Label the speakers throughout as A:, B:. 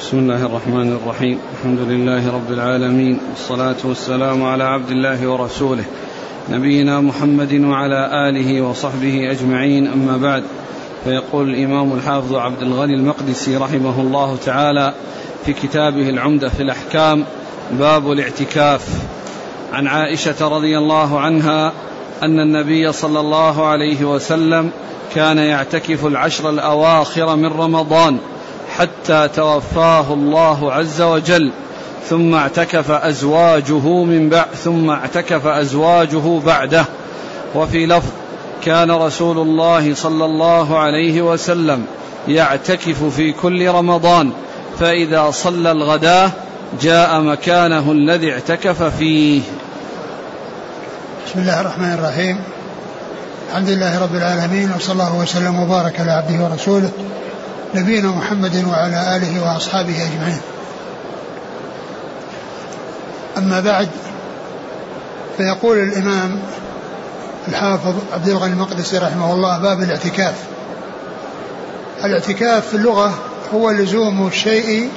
A: بسم الله الرحمن الرحيم. الحمد لله رب العالمين. والصلاة والسلام على عبد الله ورسوله. نبينا محمد وعلى آله وصحبه أجمعين. أما بعد فيقول الإمام الحافظ عبد الغني المقدسي رحمه الله تعالى في كتابه العمدة في الأحكام باب الاعتكاف. عن عائشة رضي الله عنها أن النبي صلى الله عليه وسلم كان يعتكف العشر الأواخر من رمضان. حتى توفاه الله عز وجل ثم اعتكف أزواجه من بعد ثم اعتكف أزواجه بعده. وفي لفظ كان رسول الله صلى الله عليه وسلم يعتكف في كل رمضان فإذا صلى الغداة جاء مكانه الذي اعتكف فيه.
B: بسم الله الرحمن الرحيم. الحمد لله رب العالمين وصلى الله وسلم وبارك على عبده ورسوله. نبينا محمد وعلى آله وأصحابه أجمعين. أما بعد فيقول الإمام الحافظ عبد الغني المقدسي رحمه الله باب الاعتكاف. الاعتكاف في اللغة هو لزوم الشيء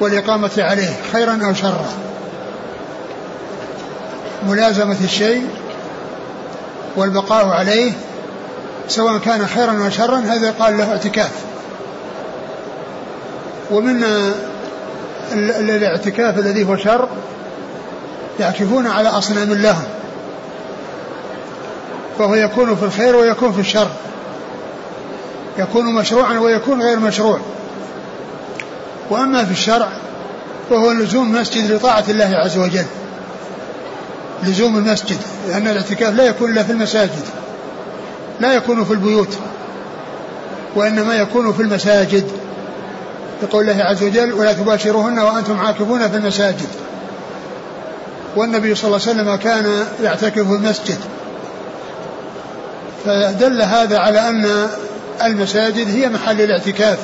B: والإقامة عليه خيرا أو شرا. ملازمة الشيء والبقاء عليه سواء كان خيرا أو شرا هذا قال له اعتكاف ومن الاعتكاف الذي هو شر يعكفون على أصنام لهم. فهو يكون في الخير ويكون في الشر. يكون مشروعا ويكون غير مشروع. وأما في الشرع فهو لزوم مسجد لطاعة الله عز وجل. لزوم المسجد لأن الاعتكاف لا يكون إلا في المساجد. لا يكون في البيوت وإنما يكون في المساجد. بقول الله عز وجل ولا تباشروهن وأنتم عاكفون في المساجد. والنبي صلى الله عليه وسلم كان يعتكف في المسجد. فدل هذا على أن المساجد هي محل الاعتكاف.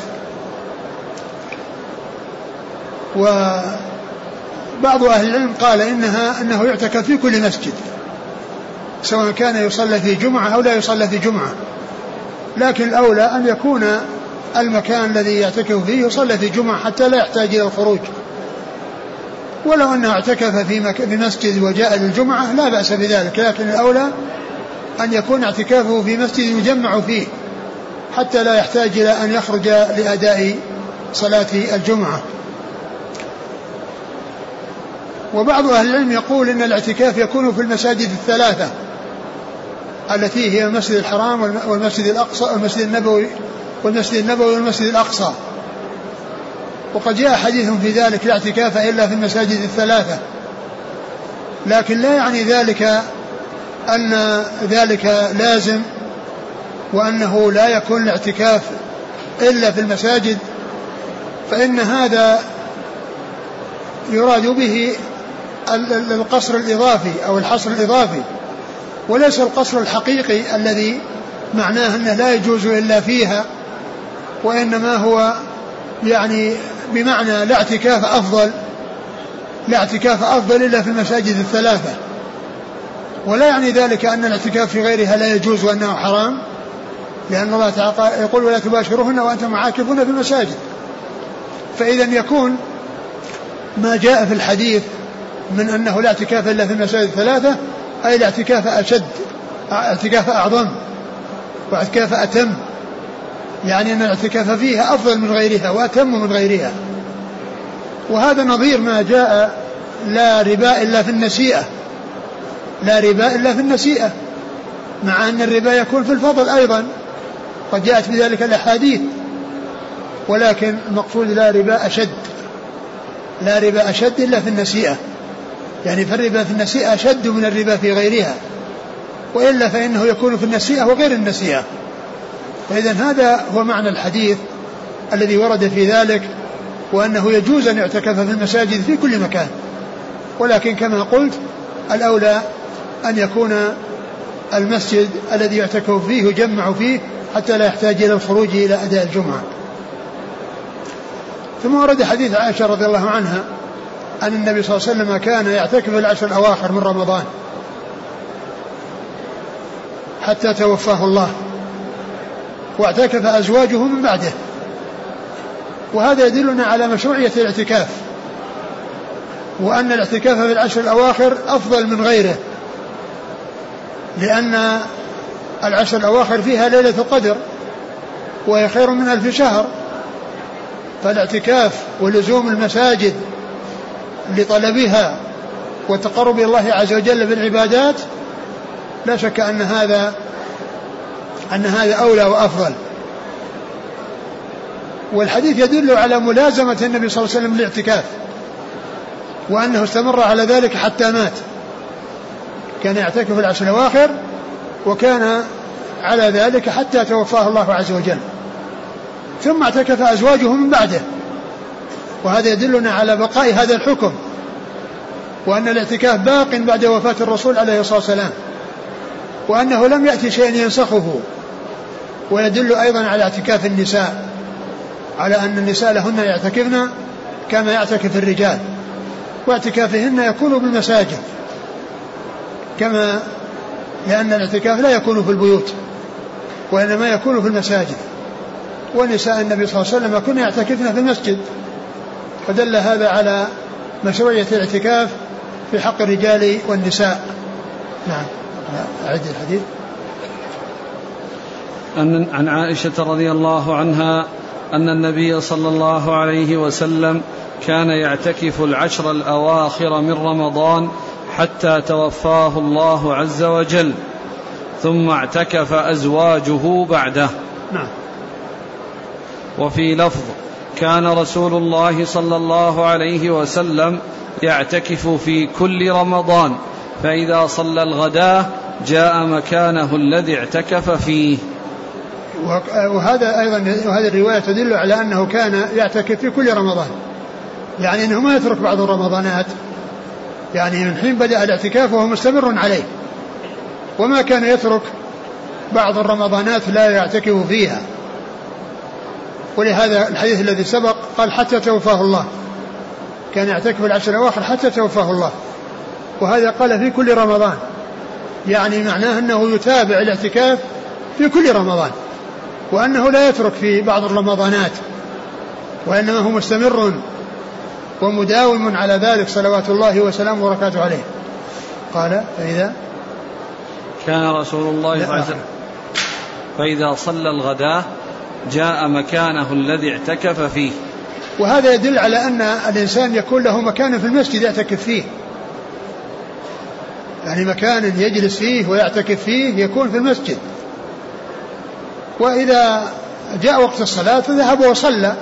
B: وبعض أهل العلم قال إنها أنه يعتكف في كل مسجد سواء كان يصلى في جمعة أو لا يصلى في جمعة. لكن الأولى أن يكون المكان الذي يعتكف فيه يصلى في جمعة حتى لا يحتاج إلى الخروج ولو أنه اعتكف في. في مسجد وجاء للجمعة لا بأس بذلك لكن الأولى أن يكون اعتكافه في مسجد يجمع فيه حتى لا يحتاج إلى أن يخرج لأداء صلاة الجمعة وبعض أهل العلم يقول أن الاعتكاف يكون في المساجد الثلاثة التي هي المسجد الحرام والمسجد الأقصى والمسجد النبوي والمسجد النبوي والمسجد الأقصى. وقد جاء حديث في ذلك لا اعتكاف إلا في المساجد الثلاثة. لكن لا يعني ذلك أن ذلك لازم وأنه لا يكون الاعتكاف إلا في المساجد فإن هذا يراد به القصر الإضافي أو الحصر الإضافي. وليس القصر الحقيقي الذي معناه أنه لا يجوز إلا فيها وإنما هو يعني بمعنى لا اعتكاف أفضل لا اعتكاف أفضل إلا في المساجد الثلاثة. ولا يعني ذلك أن الاعتكاف في غيرها لا يجوز وأنه حرام لأن الله تعالى يقول ولا تباشرهن وأنتم عاكفون في المساجد. فإذا يكون ما جاء في الحديث من أنه لا اعتكاف إلا في المساجد الثلاثة أي الاعتكاف أشد اعتكاف أعظم واعتكاف أتم. يعني أن الاعتكاف فيها أفضل من غيرها وأتم من غيرها. وهذا نظير ما جاء لا ربا إلا في النسيئة. لا ربا إلا في النسيئة. مع أن الربا يكون في الفضل أيضا. قد جاءت بذلك الأحاديث. ولكن المقصود لا ربا أشد. لا ربا أشد إلا في النسيئة. يعني فالربا في النسيئة أشد من الربا في غيرها. وإلا فإنه يكون في النسيئة وغير النسيئة. فإذا هذا هو معنى الحديث الذي ورد في ذلك وأنه يجوز أن يعتكف في المساجد في كل مكان. ولكن كما قلت الأولى أن يكون المسجد الذي يعتكف فيه يجمع فيه حتى لا يحتاج إلى الخروج إلى أداء الجمعة. ثم ورد حديث عائشة رضي الله عنها أن النبي صلى الله عليه وسلم كان يعتكف العشر الأواخر من رمضان حتى توفاه الله. واعتكف أزواجه من بعده. وهذا يدلنا على مشروعية الاعتكاف. وأن الاعتكاف في العشر الأواخر أفضل من غيره. لأن العشر الأواخر فيها ليلة القدر وهي خير من ألف شهر. فالاعتكاف ولزوم المساجد لطلبها والتقرب إلى الله عز وجل بالعبادات لا شك أن هذا أن هذا أولى وأفضل. والحديث يدل على ملازمة النبي صلى الله عليه وسلم للاعتكاف وأنه استمر على ذلك حتى مات. كان يعتكف العشر الأواخر وكان على ذلك حتى توفاه الله عز وجل. ثم اعتكف أزواجه من بعده. وهذا يدلنا على بقاء هذا الحكم وأن الاعتكاف باق بعد وفاة الرسول عليه الصلاة والسلام. وأنه لم يأتي شيء ينسخه ويدل أيضا على اعتكاف النساء على أن النساء لهن يعتكفن كما يعتكف الرجال واعتكافهن يكون بالمساجد كما لأن الاعتكاف لا يكون في البيوت وإنما يكون في المساجد ونساء النبي صلى الله عليه وسلم كن يعتكفن في المسجد فدل هذا على مشروعية الاعتكاف في حق الرجال والنساء. نعم. أعد الحديث.
A: أن عن عائشة رضي الله عنها أن النبي صلى الله عليه وسلم كان يعتكف العشر الأواخر من رمضان حتى توفاه الله عز وجل ثم اعتكف أزواجه بعده.
B: نعم.
A: وفي لفظ كان رسول الله صلى الله عليه وسلم يعتكف في كل رمضان فإذا صلى الغداة جاء مكانه الذي اعتكف فيه.
B: وهذا أيضا وهذه الرواية تدل على أنه كان يعتكف في كل رمضان. يعني أنه ما يترك بعض الرمضانات. يعني من حين بدأ الاعتكاف وهو مستمر عليه. وما كان يترك بعض الرمضانات لا يعتكف فيها. ولهذا الحديث الذي سبق قال حتى توفاه الله. كان يعتكف العشر الأواخر حتى توفاه الله. وهذا قال في كل رمضان. يعني معناه أنه يتابع الاعتكاف في كل رمضان. وأنه لا يترك في بعض الرمضانات. وإنما هو مستمر ومداوم على ذلك صلوات الله وسلامه وبركاته عليه. قال فإذا؟
A: كان رسول الله صلى الله عليه وسلم فإذا صلى الغداة جاء مكانه الذي اعتكف فيه.
B: وهذا يدل على أن الإنسان يكون له مكان في المسجد يعتكف فيه. يعني مكان يجلس فيه ويعتكف فيه يكون في المسجد. وإذا جاء وقت الصلاة فذهب وصلى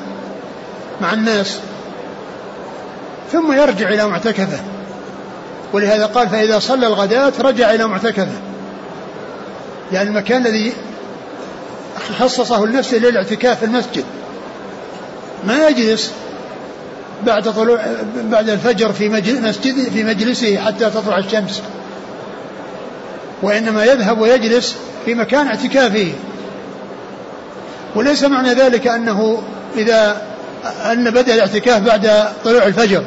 B: مع الناس ثم يرجع إلى معتكفه. ولهذا قال فإذا صلى الغداة رجع إلى معتكفه. يعني المكان الذي خصصه لنفسه للاعتكاف في المسجد. ما يجلس بعد طلوع بعد الفجر في مسجد في مجلسه حتى تطلع الشمس. وإنما يذهب ويجلس في مكان اعتكافه. وليس معنى ذلك أنه إذا أن بدأ الاعتكاف بعد طلوع الفجر.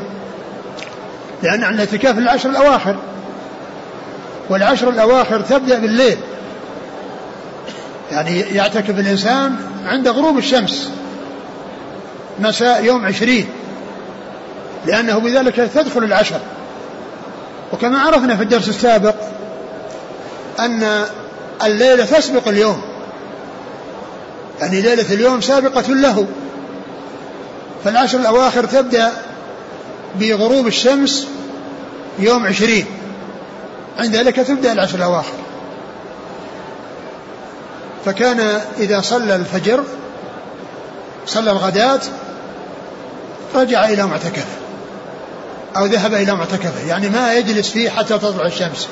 B: لأن الاعتكاف العشر الأواخر. والعشر الأواخر تبدأ بالليل. يعني يعتكف الإنسان عند غروب الشمس. مساء يوم عشرين. لأنه بذلك تدخل العشر. وكما عرفنا في الدرس السابق أن الليلة تسبق اليوم. يعني ليلة اليوم سابقة له. فالعشر الأواخر تبدأ بغروب الشمس يوم عشرين. عند ذلك تبدأ العشر الأواخر. فكان إذا صلى الفجر صلى الغداة رجع إلى معتكفه أو ذهب إلى معتكفه يعني ما يجلس فيه حتى تطلع الشمس.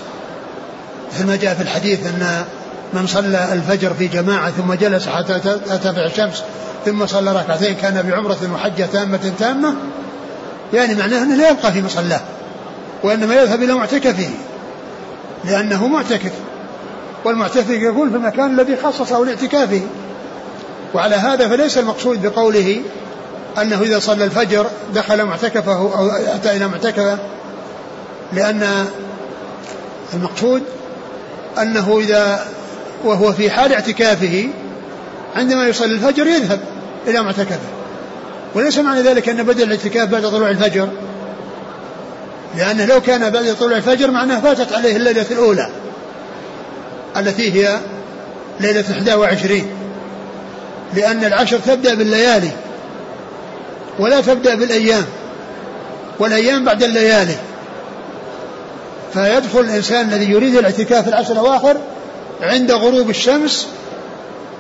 B: مثل ما جاء في الحديث أن من صلى الفجر في جماعة ثم جلس حتى ترتفع الشمس ثم صلى ركعتين كان بعمرة وحجة تامة تامة يعني معناه أنه لا يبقى في مصلاه وإنما يذهب إلى معتكفه لأنه معتكف والمعتكف يكون في المكان الذي خصصه لاعتكافه وعلى هذا فليس المقصود بقوله أنه إذا صلى الفجر دخل معتكفه أو أتى إلى معتكفه لأن المقصود أنه إذا وهو في حال اعتكافه عندما يصلي الفجر يذهب إلى معتكفه وليس معنى ذلك أن بدأ الاعتكاف بعد طلوع الفجر. لأنه لو كان بعد طلوع الفجر معناه فاتت عليه الليلة الأولى التي هي ليلة 21 لأن العشر تبدأ بالليالي ولا تبدأ بالأيام والأيام بعد الليالي. فيدخل الإنسان الذي يريد الاعتكاف العشر الأواخر عند غروب الشمس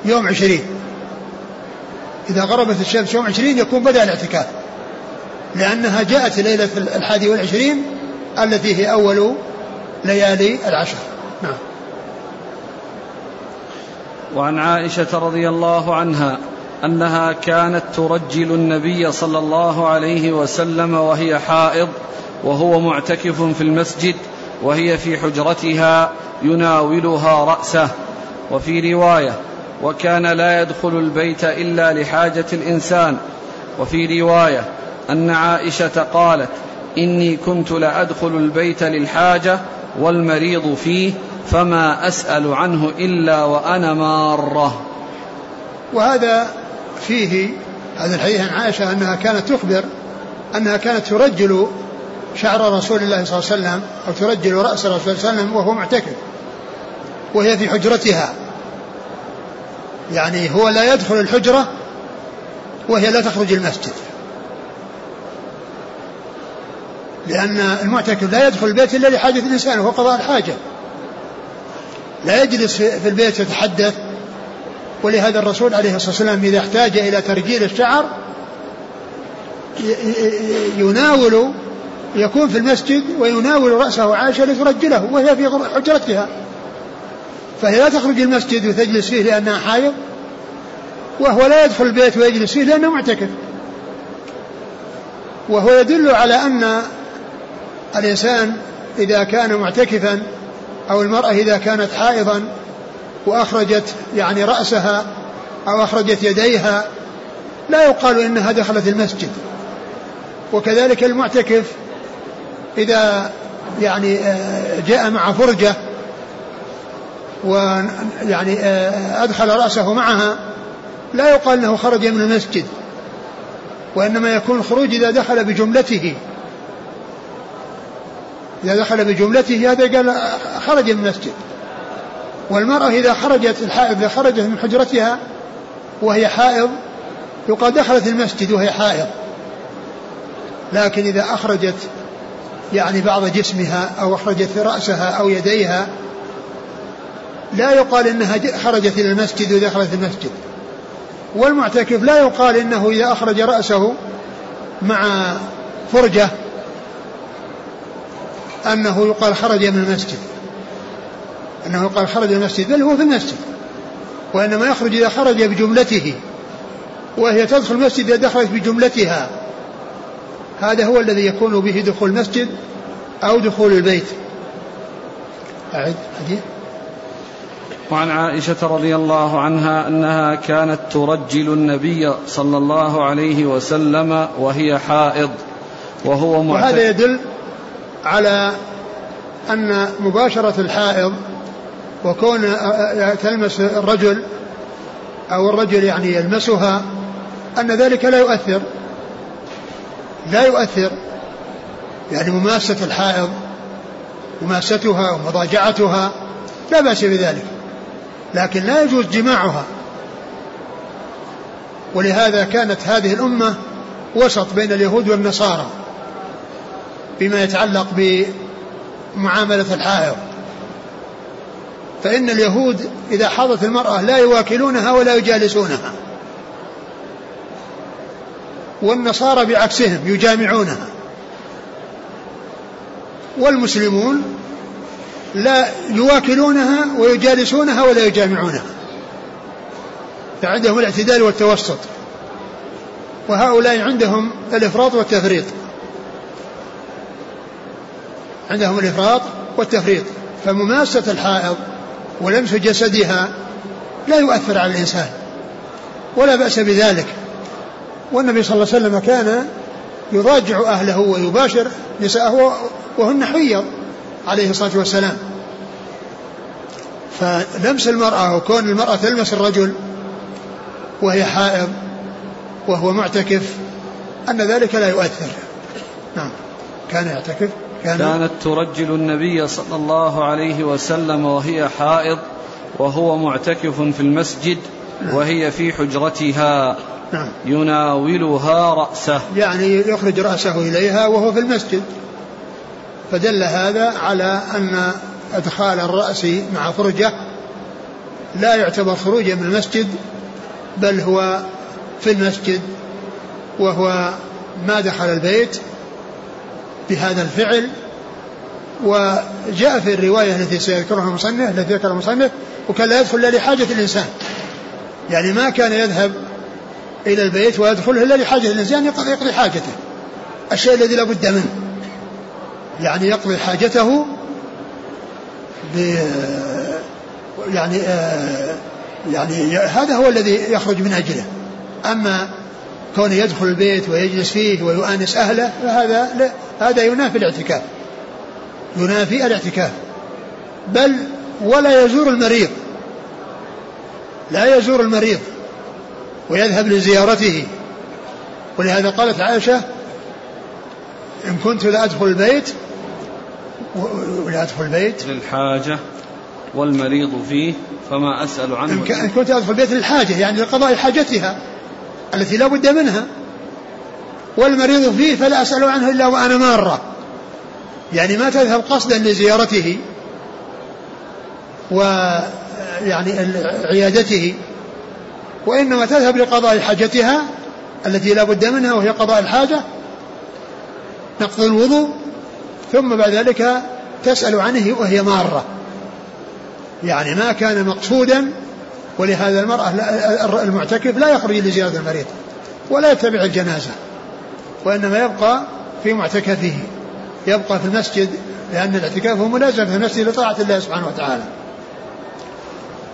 B: يوم عشرين. إذا غربت الشمس يوم عشرين يكون بدأ الاعتكاف. لأنها جاءت ليلة الحادي والعشرين التي هي أول ليالي العشر. نعم.
A: وعن عائشة رضي الله عنها أنها كانت ترجل النبي صلى الله عليه وسلم وهي حائض وهو معتكف في المسجد وهي في حجرتها يناولها رأسه وفي رواية وكان لا يدخل البيت إلا لحاجة الإنسان. وفي رواية أن عائشة قالت إني كنت لأدخل البيت للحاجة والمريض فيه فما أسأل عنه إلا وأنا مارة.
B: وهذا فيه هذا الحديث عن عائشة أنها كانت تخبر أنها كانت ترجل شعر رسول الله صلى الله عليه وسلم أو ترجل رأس رسول الله صلى الله عليه وسلم وهو معتكف وهي في حجرتها. يعني هو لا يدخل الحجرة وهي لا تخرج المسجد. لأن المعتكف لا يدخل البيت إلا لحاجة الإنسان وهو قضاء الحاجة. لا يجلس في البيت يتحدث. ولهذا الرسول عليه الصلاة والسلام إذا احتاج إلى ترجيل الشعر يناول يكون في المسجد ويناول رأسه عائشة لترجله وهي في حجرتها فهي لا تخرج المسجد وتجلس فيه لأنها حائض وهو لا يدخل البيت ويجلس فيه لأنه معتكف. وهو يدل على أن الإنسان إذا كان معتكفا أو المرأة إذا كانت حائضا وأخرجت يعني رأسها أو أخرجت يديها لا يقال إنها دخلت المسجد. وكذلك المعتكف إذا يعني آه، جاء مع فرجة ويعني آه، أدخل رأسه معها لا يقال أنه خرج من المسجد وإنما يكون الخروج إذا دخل بجملته. إذا دخل بجملته هذا قال خرج من المسجد. والمرأة إذا خرجت الحائض إذا خرجت من حجرتها وهي حائض يقال دخلت المسجد وهي حائض. لكن إذا أخرجت يعني بعض جسمها أو أخرجت رأسها أو يديها لا يقال إنها خرجت إلى المسجد ودخلت المسجد. والمعتكف لا يقال إنه إذا أخرج رأسه مع فرجة أنه يقال خرج من المسجد. أنه يقال خرج من المسجد بل هو في المسجد. وإنما يخرج إذا خرج بجملته وهي تدخل المسجد إذا دخلت بجملتها. هذا هو الذي يكون به دخول المسجد أو دخول البيت. أعد حديث.
A: وعن عائشة رضي الله عنها أنها كانت ترجل النبي صلى الله عليه وسلم وهي حائض وهو
B: معتد وهذا يدل على أن مباشرة الحائض وكون تلمس الرجل أو الرجل يعني يلمسها أن ذلك لا يؤثر. لا يؤثر. يعني مماسة الحائض مماستها ومضاجعتها لا بأس بذلك لكن لا يجوز جماعها. ولهذا كانت هذه الأمة وسط بين اليهود والنصارى بما يتعلق بمعاملة الحائض. فإن اليهود إذا حاضت المرأة لا يواكلونها ولا يجالسونها. والنصارى بعكسهم يجامعونها. والمسلمون لا يواكلونها ويجالسونها ولا يجامعونها. فعندهم الاعتدال والتوسط. وهؤلاء عندهم الإفراط والتفريط. عندهم الإفراط والتفريط. فمماسة الحائض ولمس جسدها لا يؤثر على الإنسان. ولا بأس بذلك. والنبي صلى الله عليه وسلم كان يضاجع أهله ويباشر نساءه وهن حيض عليه الصلاة والسلام. فلمس المرأة وكون المرأة تلمس الرجل وهي حائض وهو معتكف أن ذلك لا يؤثر. نعم. كان يعتكف
A: كان كانت ترجل النبي صلى الله عليه وسلم وهي حائض وهو معتكف في المسجد. وهي في حجرتها. نعم. يناولها رأسه.
B: يعني يخرج رأسه إليها وهو في المسجد. فدل هذا على أن إدخال الرأس مع فرجة لا يعتبر خروجا من المسجد بل هو في المسجد وهو ما دخل البيت بهذا الفعل. وجاء في الرواية التي سيذكرها المصنف التي ذكر المصنف وكان لا يدخل إلا لحاجة الإنسان. يعني ما كان يذهب إلى البيت ويدخله إلا لحاجة الإنسان يقضي حاجته. الشيء الذي لا بد منه. يعني يقضي حاجته ب يعني آه يعني هذا هو الذي يخرج من أجله. أما كونه يدخل البيت ويجلس فيه ويؤانس أهله فهذا لا هذا ينافي الاعتكاف. ينافي الاعتكاف. بل ولا يزور المريض. لا يزور المريض. ويذهب لزيارته. ولهذا قالت عائشة إن كنت لأدخل البيت ولأدخل البيت.
A: للحاجة والمريض فيه فما أسأل عنه
B: إن كنت أدخل البيت للحاجة يعني لقضاء حاجتها التي لا بد منها. والمريض فيه فلا أسأل عنه إلا وأنا مارة. يعني ما تذهب قصدا لزيارته ويعني عيادته. وإنما تذهب لقضاء حاجتها التي لا بد منها وهي قضاء الحاجة نقض الوضوء ثم بعد ذلك تسأل عنه وهي مارة. يعني ما كان مقصودا ولهذا المرأة المعتكف لا يخرج لزيارة المريض ولا يتبع الجنازة وإنما يبقى في معتكفه يبقى في المسجد لأن الاعتكاف هو ملازم في المسجد لطاعة الله سبحانه وتعالى.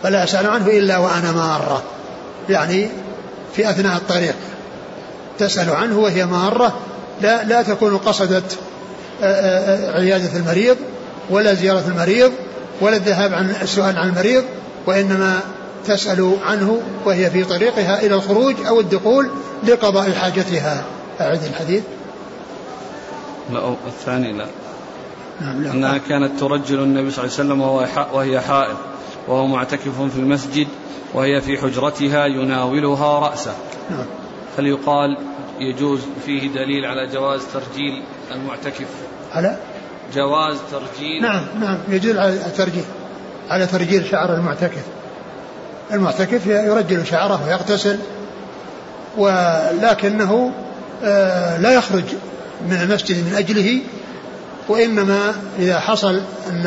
B: فلا أسأل عنه إلا وأنا مارة. يعني في أثناء الطريق. تسأل عنه وهي مارة. لا لا تكون قصدت عيادة المريض ولا زيارة المريض ولا الذهاب عن السؤال عن المريض وإنما تسأل عنه وهي في طريقها إلى الخروج أو الدخول لقضاء حاجتها. أعد الحديث.
A: لا الثاني لا. نعم لا. أنها كانت ترجل النبي صلى الله عليه وسلم وهي حائض. وهو معتكف في المسجد وهي في حجرتها يناولها رأسه. نعم. هل يقال يجوز فيه دليل على جواز ترجيل المعتكف.
B: على؟
A: جواز ترجيل
B: نعم نعم. يجوز على الترجيل على ترجيل شعر المعتكف. المعتكف يرجل شعره ويغتسل ولكنه آه، لا يخرج من المسجد من أجله وإنما إذا حصل أن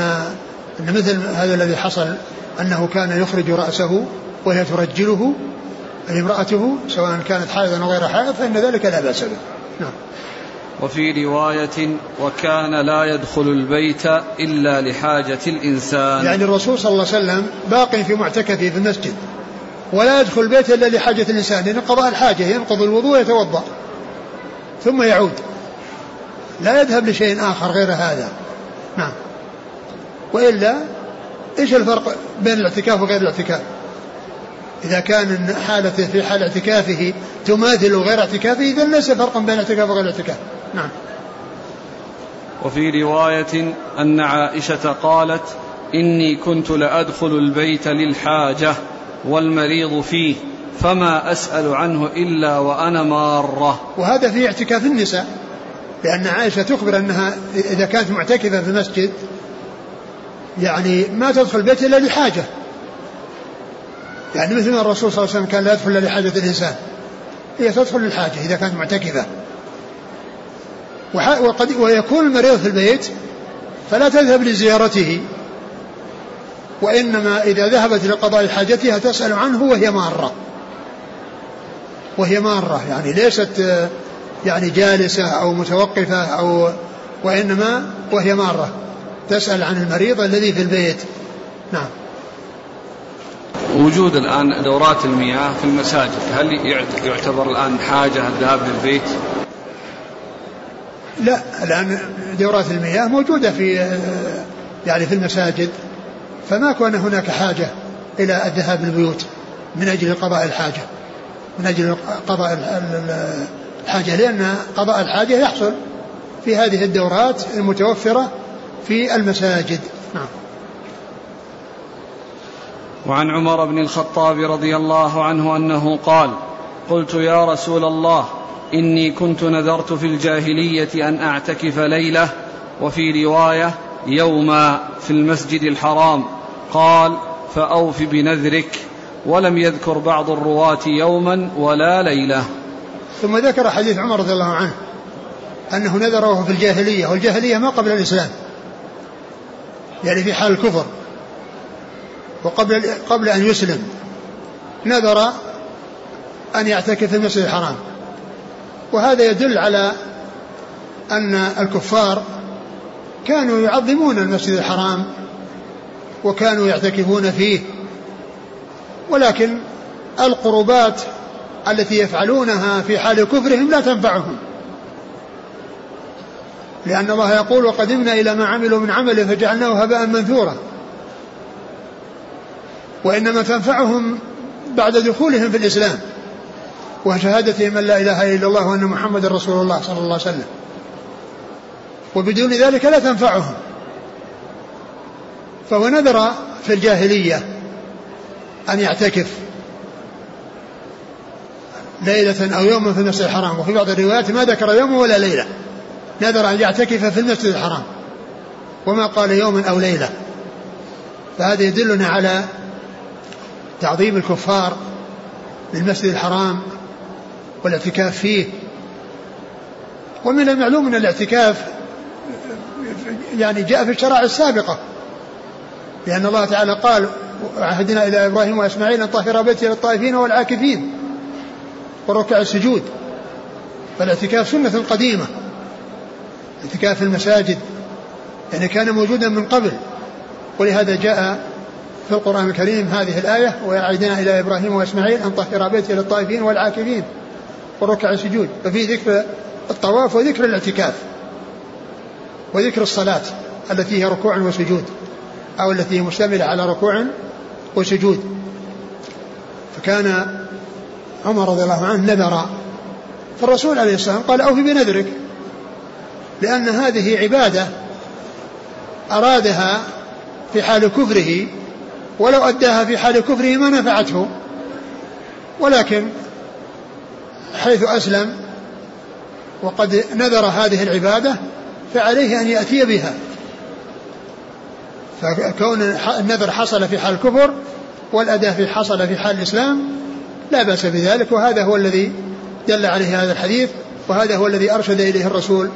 B: أن مثل هذا الذي حصل أنه كان يخرج رأسه وهي ترجله امرأته سواء كانت حائضا أو غير حائض فإن ذلك لا بأس به. نعم.
A: وفي رواية وكان لا يدخل البيت إلا لحاجة الإنسان.
B: يعني الرسول صلى الله عليه وسلم باق في معتكفه في المسجد ولا يدخل البيت إلا لحاجة الإنسان لأن قضاء الحاجة ينقض الوضوء ويتوضأ ثم يعود. لا يذهب لشيء آخر غير هذا. نعم. وإلا إيش الفرق بين الاعتكاف وغير الاعتكاف؟ إذا كان حالته في حال اعتكافه تماثل غير اعتكافه إذا ليس فرقا بين الاعتكاف وغير الاعتكاف. نعم.
A: وفي رواية أن عائشة قالت إني كنت لأدخل البيت للحاجة والمريض فيه فما أسأل عنه إلا وأنا مارة.
B: وهذا في اعتكاف النساء لأن عائشة تخبر أنها إذا كانت معتكفة في المسجد يعني ما تدخل البيت إلا لحاجة يعني مثل ما الرسول صلى الله عليه وسلم كان لا يدخل إلا لحاجة الإنسان. هي تدخل للحاجة إذا كانت معتكفة. وقد ويكون المريض في البيت فلا تذهب لزيارته. وإنما إذا ذهبت لقضاء حاجتها تسأل عنه وهي مارة. وهي مارة. يعني ليست يعني جالسة أو متوقفة أو وإنما وهي مارة. تسأل عن المريض الذي في البيت. نعم.
A: وجود الآن دورات المياه في المساجد هل يعتبر الآن حاجة الذهاب للبيت؟
B: لا الآن دورات المياه موجودة في يعني في المساجد فما كان هناك حاجة إلى الذهاب للبيوت من أجل قضاء الحاجة من أجل قضاء الحاجة لأن قضاء الحاجة يحصل في هذه الدورات المتوفرة في المساجد. نعم.
A: وعن عمر بن الخطاب رضي الله عنه أنه قال قلت يا رسول الله إني كنت نذرت في الجاهلية أن أعتكف ليلة وفي رواية يوما في المسجد الحرام. قال فأوف بنذرك ولم يذكر بعض الرواة يوما ولا ليلة.
B: ثم ذكر حديث عمر رضي الله عنه أنه نذره في الجاهلية والجاهلية ما قبل الإسلام. يعني في حال الكفر وقبل قبل أن يسلم نذر أن يعتكف في المسجد الحرام. وهذا يدل على أن الكفار كانوا يعظمون المسجد الحرام وكانوا يعتكفون فيه. ولكن القربات التي يفعلونها في حال كفرهم لا تنفعهم. لأن الله يقول وقدمنا إلى ما عملوا من عمل فجعلناه هباء منثورا. وإنما تنفعهم بعد دخولهم في الإسلام وشهادتهم أن لا إله إلا الله وأن محمد رسول الله صلى الله عليه وسلم. وبدون ذلك لا تنفعهم. فهو نذر في الجاهلية أن يعتكف ليلة أو يوما في المسجد الحرام. وفي بعض الروايات ما ذكر يوم ولا ليلة. نذر أن يعتكف في المسجد الحرام وما قال يوما أو ليلة. فهذا يدلنا على تعظيم الكفار للمسجد الحرام والاعتكاف فيه. ومن المعلوم أن الاعتكاف يعني جاء في الشرائع السابقة لأن الله تعالى قال عهدنا إلى إبراهيم وإسماعيل أن طهر بيتي للطائفين والعاكفين وركع السجود. فالاعتكاف سنة قديمة. اعتكاف المساجد يعني كان موجودا من قبل. ولهذا جاء في القرآن الكريم هذه الآية وعهدنا إلى إبراهيم وإسماعيل أن طهر بيتي للطائفين والعاكفين وركع السجود. ففي ذكر الطواف وذكر الاعتكاف وذكر الصلاة التي هي ركوع وسجود أو التي هي مشتملة على ركوع وسجود. فكان عمر رضي الله عنه نذر. فالرسول عليه الصلاة والسلام قال أوفي بنذرك. لأن هذه عبادة أرادها في حال كفره ولو أداها في حال كفره ما نفعته. ولكن حيث أسلم وقد نذر هذه العبادة فعليه أن يأتي بها. فكون النذر حصل في حال الكفر والأداء في حصل في حال الإسلام لا بأس بذلك وهذا هو الذي دل عليه هذا الحديث وهذا هو الذي أرشد إليه الرسول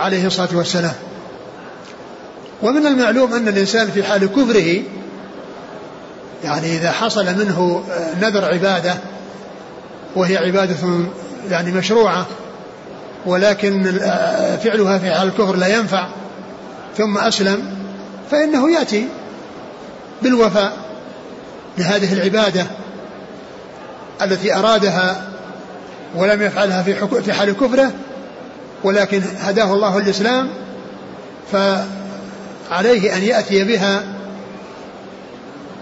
B: عليه الصلاة والسلام. ومن المعلوم أن الإنسان في حال كفره يعني إذا حصل منه نذر عبادة وهي عبادة يعني مشروعة ولكن فعلها في حال الكفر لا ينفع ثم أسلم فإنه يأتي بالوفاء لهذه العبادة التي أرادها ولم يفعلها في حال كفره ولكن هداه الله الإسلام فعليه أن يأتي بها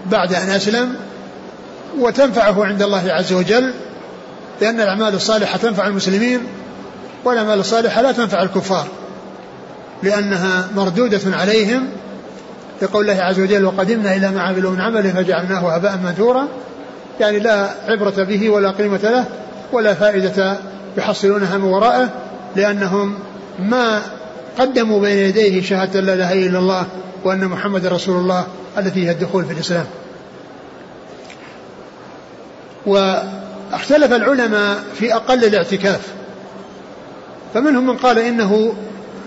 B: بعد أن أسلم وتنفعه عند الله عز وجل لأن الأعمال الصالحة تنفع المسلمين والأعمال الصالحة لا تنفع الكفار لأنها مردودة عليهم لقول الله عز وجل وقدمنا إلى ما عملوا من عمل فجعلناه هباء منثورا يعني لا عبرة به ولا قيمة له ولا فائدة يحصلونها من ورائه لأنهم ما قدموا بين يديه شهادة لا إله إلا الله وأن محمد رسول الله التي هي الدخول في الإسلام. واختلف العلماء في أقل الاعتكاف. فمنهم من قال إنه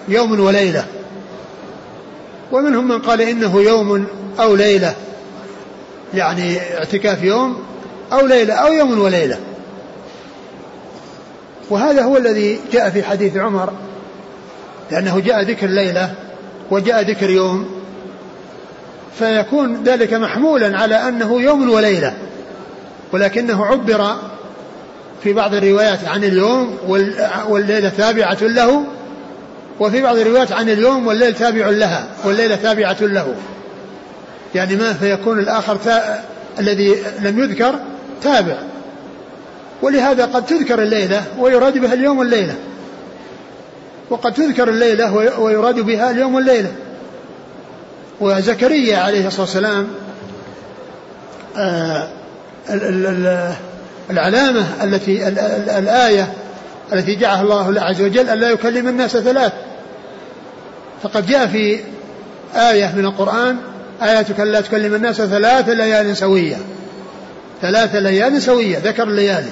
B: يوم وليلة ومنهم من قال إنه يوم أو ليلة يعني اعتكاف يوم أو ليلة أو يوم وليلة. وهذا هو الذي جاء في حديث عمر لأنه جاء ذكر ليلة وجاء ذكر يوم فيكون ذلك محمولا على أنه يوم وليلة ولكنه عبر في بعض الروايات عن اليوم والليلة تابعة له وفي بعض الروايات عن اليوم والليل تابع لها والليلة تابعة له. يعني ما فيكون الآخر تا... الذي لم يذكر تابع. ولهذا قد تذكر الليلة ويراد بها اليوم والليلة وقد تذكر الليلة ويراد بها اليوم والليلة وزكريا عليه الصلاة والسلام آه، العلامة التي الآية التي جعلها الله عز وجل أن لا يكلم الناس ثلاث. فقد جاء في آية من القرآن آياتك لا تكلم الناس ثلاث ليال سوية. ثلاث ليال سوية ذكر الليالي.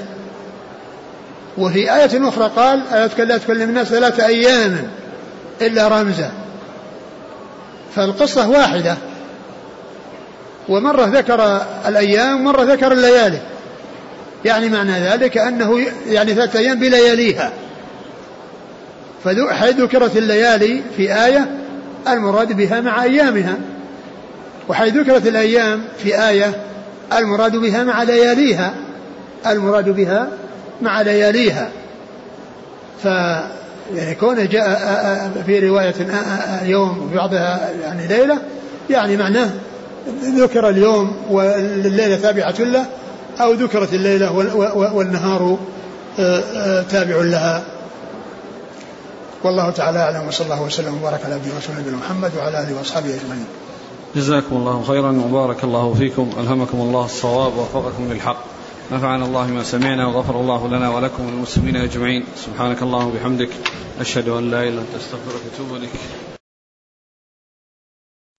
B: وفي آية أخرى قال لا تكلم الناس ثلاث أيام إلا رمزا. فالقصة واحدة. ومرة ذكر الأيام ومرة ذكر الليالي. يعني معنى ذلك أنه يعني ثلاثة أيام بلياليها. فحيث ذكرت الليالي في آية المراد بها مع أيامها. وحيث ذكرت الأيام في آية المراد بها مع لياليها. المراد بها مع لياليها. ف يعني كون جاء في رواية يوم في بعضها يعني ليلة يعني معناه ذكر اليوم والليلة تابعة له أو ذكرت الليلة والنهار تابع لها. والله تعالى أعلم وصلى الله وسلم وبارك على عبده ورسوله نبينا محمد وعلى آله وأصحابه أجمعين.
A: جزاكم الله خيرا وبارك الله فيكم ألهمكم الله الصواب ووفقكم للحق. نفعنا الله ما سمعنا وغفر الله لنا ولكم وللمسلمين أجمعين. سبحانك اللهم وبحمدك. أشهد أن لا إله إلا أنت أستغفرك وأتوب إليك.